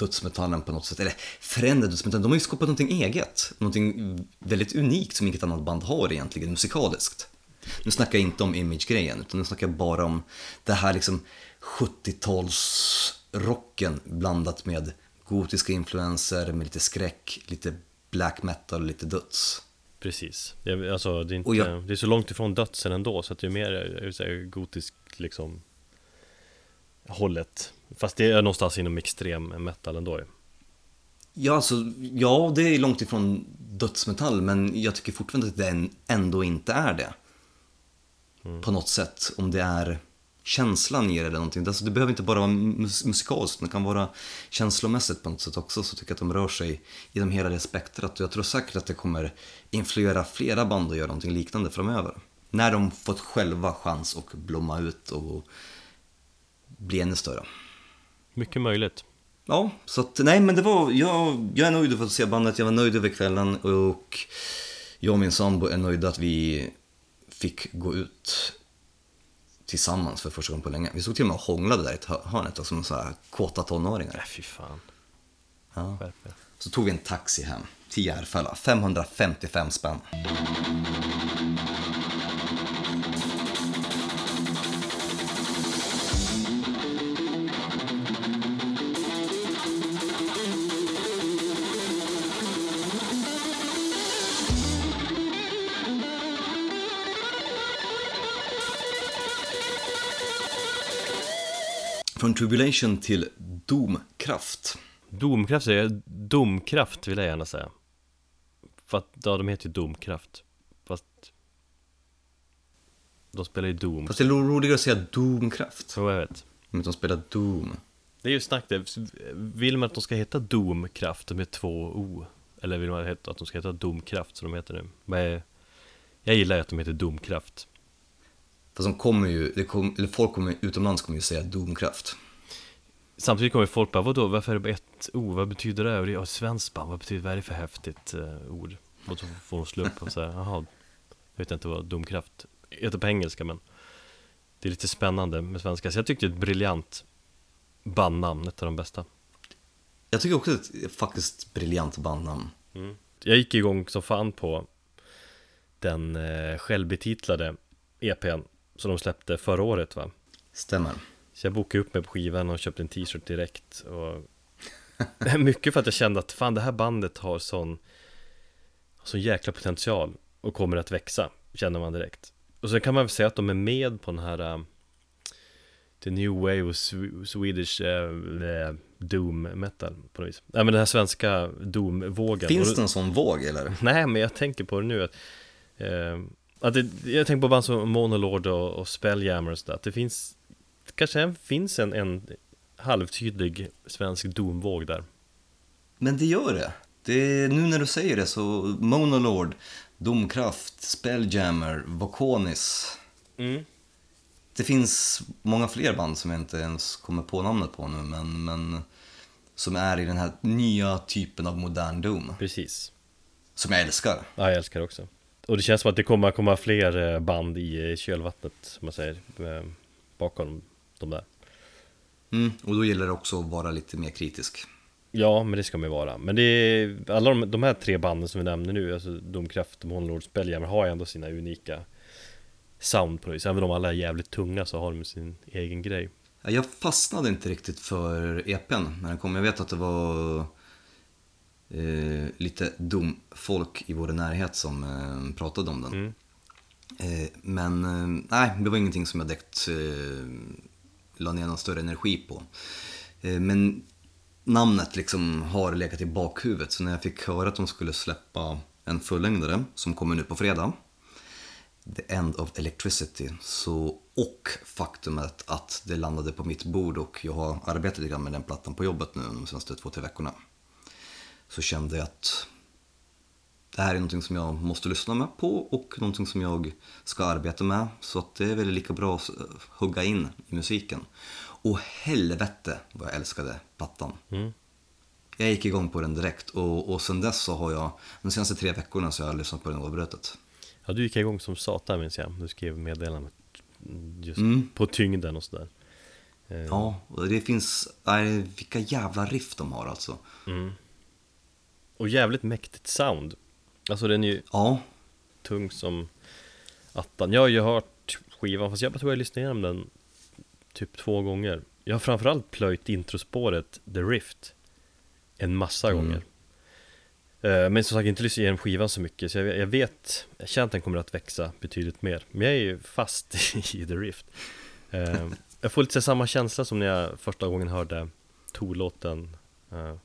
B: dödsmetallen på något sätt. Eller förändra dödsmetallen, de har ju skapat någonting eget. Någonting väldigt unikt som inget annat band har egentligen musikaliskt. Nu snackar jag inte om image-grejen, utan nu snackar jag bara om det här liksom 70-talsrocken blandat med gotiska influenser, med lite skräck, lite black metal, lite döds.
A: Precis. Jag, alltså, det, är inte,
B: jag-
A: det är så långt ifrån dödsen ändå, så att det är mer jag vill säga, gotisk liksom hållet. Fast det är någonstans inom extrem metal ändå ju.
B: Ja, alltså, ja, det är långt ifrån dödsmetall, men jag tycker fortfarande att det ändå inte är det. På något sätt, om det är känslan i det eller någonting. Alltså, det behöver inte bara vara mus- musikaliskt, det kan vara känslomässigt på något sätt också. Så tycker jag att de rör sig genom hela det spektrat. Och jag tror säkert att det kommer influera flera band att göra någonting liknande framöver. När de fått själva chans att blomma ut och bli ännu större.
A: Mycket möjligt.
B: Ja, så att, nej men det var, jag, jag är nöjd över att se bandet, jag var nöjd över kvällen och jag och min sambo är nöjda att vi fick gå ut tillsammans för första gången på länge. Vi stod till och med och hånglade där i ett hör- hörn ett tag som så här kåta tonåringar.
A: Nej fy fan.
B: Ja. Så tog vi en taxi hem till Järfälla, 555 spänn. Från Tribulation till Domkraft.
A: Domkraft säger jag, domkraft vill jag gärna säga. För att, ja de heter ju domkraft. Fast de spelar ju Doom.
B: Fast det är roligare att säga Domkraft.
A: Så jag vet.
B: Om de spelar Doom.
A: Det är ju snack det. Vill man att de ska heta Domkraft med två O? Eller vill man att de ska heta Domkraft som de heter nu? Men jag gillar ju att de heter Domkraft.
B: Fast de kommer ju, det kom, eller folk kommer, utomlands kommer ju säga Domkraft.
A: Samtidigt kommer folk bara, vadå, varför är det bara ett O? Vad betyder det? Och det är svenskt band, vad betyder, vad är det för häftigt eh, ord? Och så får de slå upp och säga, jaha, jag vet inte vad domkraft heter på engelska men det är lite spännande med svenska. Så jag tyckte det är ett briljant bandnamn, ett av de bästa.
B: Jag tycker också att det är faktiskt briljant bandnamn.
A: Jag gick igång som fan på den eh, självbetitlade EPn som de släppte förra året va?
B: Stämmer.
A: Så jag bokade upp mig på skivan och köpte en t-shirt direkt och Mycket för att jag kände att fan det här bandet har sån Sån jäkla potential och kommer att växa Känner man direkt Och så kan man väl säga att de är med på den här äh, The New Wave of Swe- Swedish äh, Doom Metal på något vis Nej men den här svenska Doom-vågen
B: Finns det en sån våg eller?
A: Nej, men jag tänker på det nu att, eh, att det, Jag tänker på band som Monolord och, och Spelljammer och sådär Att det finns Kanske finns en, en halvtydlig svensk domvåg där
B: Men det gör det. det. Nu när du säger det så, Monolord, Domkraft, Spelljammer, Vokonis. Det finns många fler band som jag inte ens kommer på namnet på nu, men, men som är i den här nya typen av modern Doom.
A: Precis
B: Som jag älskar.
A: Ja, jag älskar också Och det känns som att det kommer komma fler eh, band i eh, kölvattnet, som man säger eh, Bakom de där
B: Mm, och då gäller det också att vara lite mer kritisk.
A: Ja, men det ska man ju vara. Men det är, alla de, de här tre banden som vi nämner nu, alltså Domkraft, Monlord, Spelljammer har ju ändå sina unika sound på vis. Även om alla är jävligt tunga så har de sin egen grej.
B: Ja, Jag fastnade inte riktigt för EPn när den kom. Jag vet att det var eh, lite domfolk i vår närhet som eh, pratade om den.
A: Mm.
B: Eh, men eh, nej, det var ingenting som jag direkt eh, la ner någon större energi på. Eh, men namnet liksom har legat i bakhuvudet så när jag fick höra att de skulle släppa en fullängdare som kommer nu på fredag The End of Electricity. Så, och faktumet att det landade på mitt bord och jag har arbetat lite grann med den plattan på jobbet nu de senaste två, tre veckorna. Så kände jag att det här är någonting som jag måste lyssna med på och någonting som jag ska arbeta med. Så att det är väl lika bra att hugga in i musiken. Och helvete vad jag älskade plattan.
A: Mm.
B: Jag gick igång på den direkt och, och sen dess så har jag, de senaste tre veckorna så har jag lyssnat på den oavbrutet.
A: Ja, du gick igång som satan minns jag. Du skrev meddelandet just
B: Mm.
A: på tyngden och sådär. Eh,
B: Ja, och det finns, nej, vilka jävla riff de har alltså.
A: Mm. Och jävligt mäktigt sound. Alltså den är ju
B: Ja,
A: tung som attan. Jag har ju hört skivan, fast jag tror jag lyssnade igenom den typ två gånger. Jag har framförallt plöjt introspåret The Rift en massa
B: Mm.
A: gånger. Eh, Men som sagt inte lyssnat igenom skivan så mycket, så jag vet, jag vet, jag känner att den kommer att växa betydligt mer. Men jag är ju fast i The Rift. Eh, Jag får lite samma känsla som när jag första gången hörde Tool-låten, eh,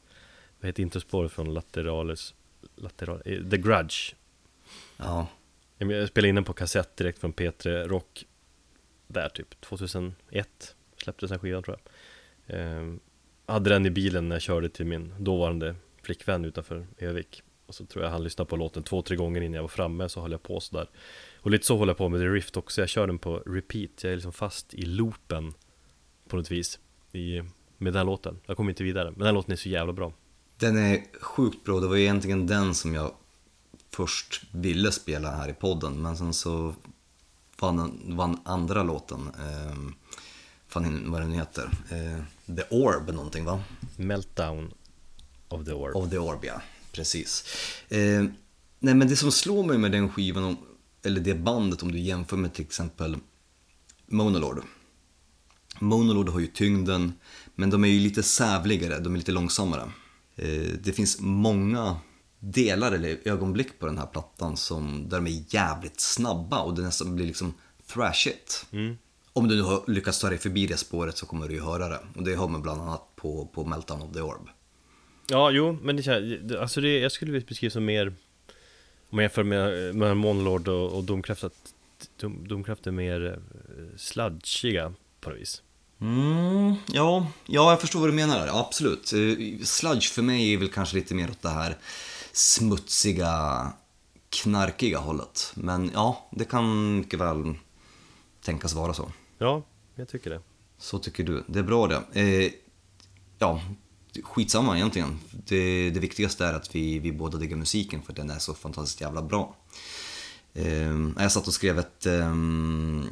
A: vad heter introspåret från Lateralis, lateral, eh, The Grudge.
B: ja,
A: Jag spelade in den på kassett direkt från P3 Rock Där typ 2001 Släpptes den skivan tror jag. Ehm, Hade den i bilen när jag körde till min dåvarande flickvän utanför Övik. Och så tror jag han lyssnade på låten två, tre gånger innan jag var framme så höll jag på sådär. Och lite så håller jag på med The Rift också, jag kör den på repeat. Jag är liksom fast i loopen På något vis i, Med den här låten, jag kommer inte vidare. Men den här låten är så jävla bra
B: den är sjukt bra. Det var egentligen den som jag först ville spela här i podden. Men sen så vann, vann andra låten, eh, fan vad den heter, eh, The Orb någonting va?
A: Meltdown of the Orb
B: Of the Orb, ja. Precis. Eh, nej, men det som slår mig med den skivan, om, eller det bandet, om du jämför med till exempel Monolord. Monolord har ju tyngden, men de är ju lite sävligare, de är lite långsammare. Eh, det finns många delar eller ögonblick på den här plattan som, där de är jävligt snabba och det nästan blir liksom thrashigt. Om du nu har lyckats ta dig förbi det spåret så kommer du ju höra det. Och det har man bland annat på, på Meltdown of the Orb.
A: Ja, jo, men det, alltså det, jag skulle vilja beskriva som mer Om man jämför med, med Monlord och, och Domkraft att dom, Domkraft är mer eh, sludgiga på något vis
B: Mm, ja, ja, jag förstår vad du menar. absolut. Eh, Sludge för mig är väl kanske lite mer åt det här smutsiga, knarkiga hållet. Men ja, det kan mycket väl tänkas vara så.
A: Ja, jag tycker det
B: Så tycker du. Det är bra det. Eh, ja, skitsamma egentligen. Det, det viktigaste är att vi, vi båda diggar musiken för den är så fantastiskt jävla bra. Eh, jag satt och skrev ett ehm,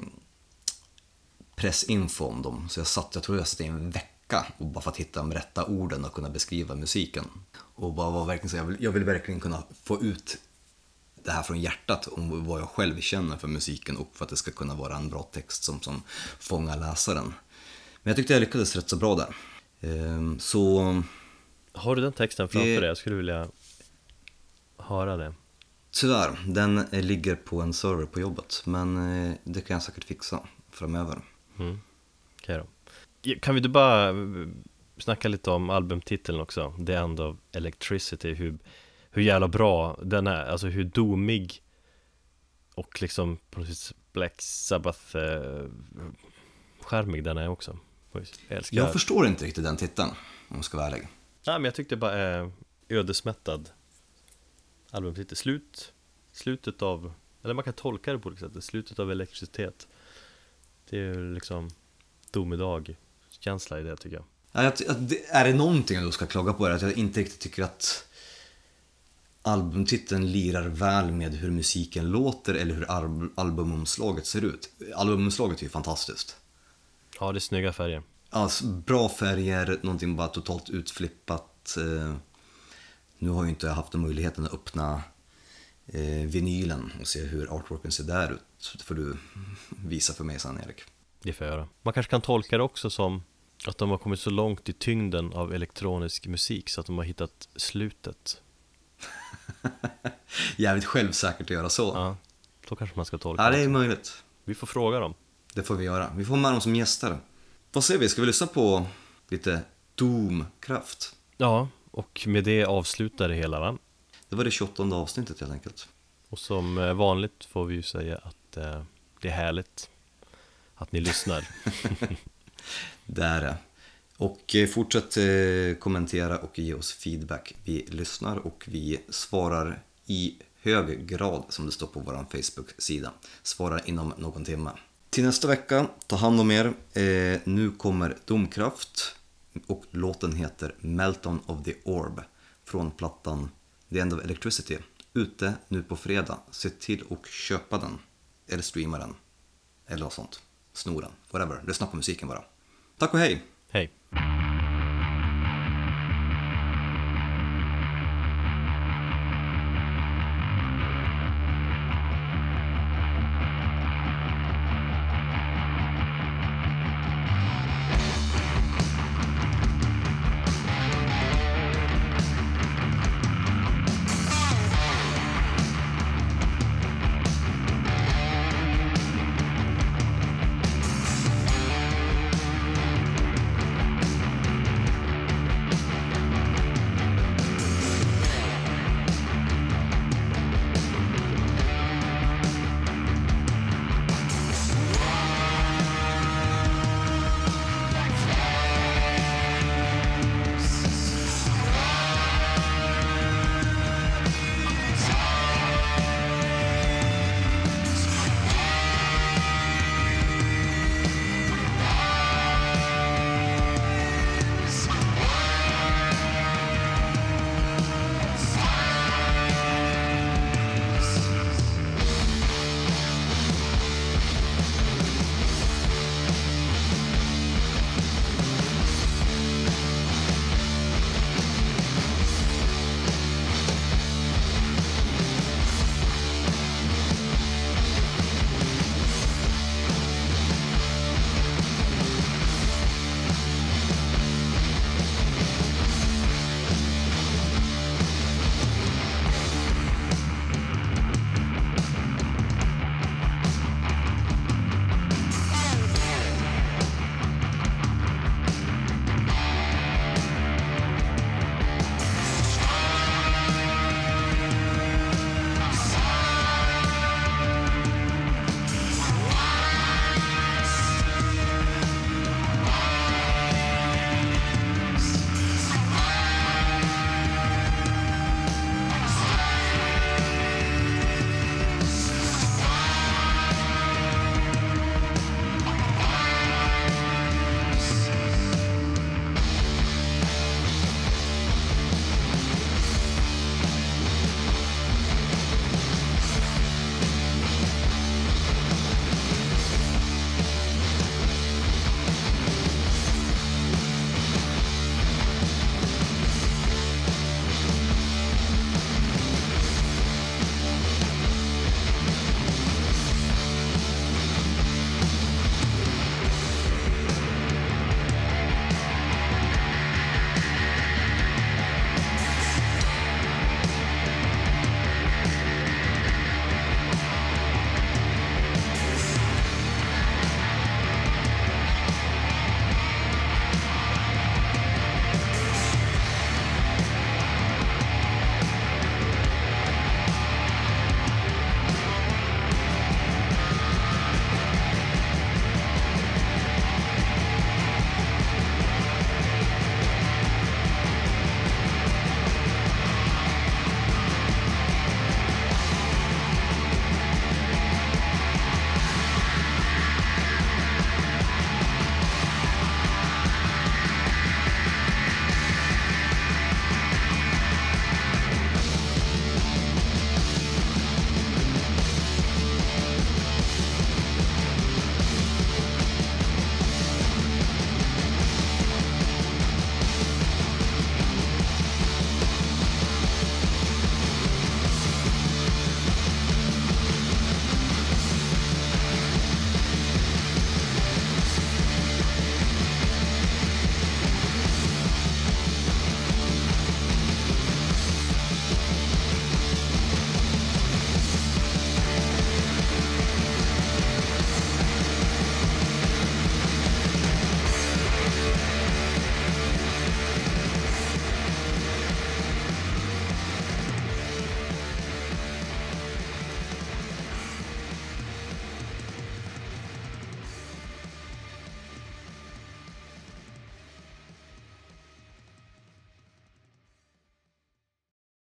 B: pressinfo om dem. Så jag satt, jag tror jag satt i en vecka och bara för att hitta de rätta orden och kunna beskriva musiken. Och bara var verkligen så, jag vill, jag vill verkligen kunna få ut det här från hjärtat om vad jag själv känner för musiken och för att det ska kunna vara en bra text som, som fångar läsaren. Men jag tyckte jag lyckades rätt så bra där. Ehm, Så
A: Har du den texten framför
B: Det-
A: dig? Jag skulle vilja höra det
B: tyvärr, den eh, ligger på en server på jobbet. Men eh, det kan jag säkert fixa framöver.
A: Mm. Okej då Kan vi inte bara eh, snacka lite om albumtiteln också? The End of Electricity Hur, hur jävla bra den är, alltså hur domig Och liksom på något vis Black Sabbath eh, Skärmig den är också Jag älskar
B: Jag förstår inte riktigt den titeln, om jag ska vara ärlig.
A: Nej men jag tyckte bara är ödesmättad albumtitel. Slut, slutet av, eller man kan tolka det på olika sätt, slutet av elektricitet. Det är ju liksom domedag-känsla i det tycker jag.
B: Ja, Är det någonting jag då ska klaga på är att jag inte riktigt tycker att albumtiteln lirar väl med hur musiken låter eller hur al- albumomslaget ser ut. Albumomslaget är ju fantastiskt.
A: Ja, det är snygga färger.
B: Alltså, bra färger, någonting bara totalt utflippat. Eh, Nu har ju inte jag haft den möjligheten att öppna eh, vinylen och se hur artworken ser där ut. Så det får du visa för mig sen Erik.
A: Det får jag göra. Man kanske kan tolka det också som att de har kommit så långt i tyngden av elektronisk musik så att de har hittat slutet.
B: Jävligt självsäkert att göra så.
A: Ja, så kanske man ska tolka
B: Ja, det
A: det.
B: är möjligt.
A: Vi får fråga dem.
B: Det får vi göra. Vi får med dem som gäster. Vad säger vi? Ska vi lyssna på lite Doom-kraft?
A: Ja, och med det avslutar det hela va?
B: Det var det 28 avsnittet helt enkelt.
A: Och som eh, vanligt får vi ju säga att eh, det är härligt att ni lyssnar.
B: Det är det. Och eh, fortsätt eh, kommentera och ge oss feedback. Vi lyssnar och vi svarar i hög grad som det står på vår Facebook-sida. Svarar inom någon timme. Till nästa vecka, ta hand om er. Eh, nu kommer Domkraft och låten heter Meltdown of the Orb från plattan The End of Electricity. Ute nu på fredag. Se till att köpa den. Eller streama den. Eller något sånt. Sno den. Whatever. Lyssna på musiken bara. Tack och hej!
A: Hej!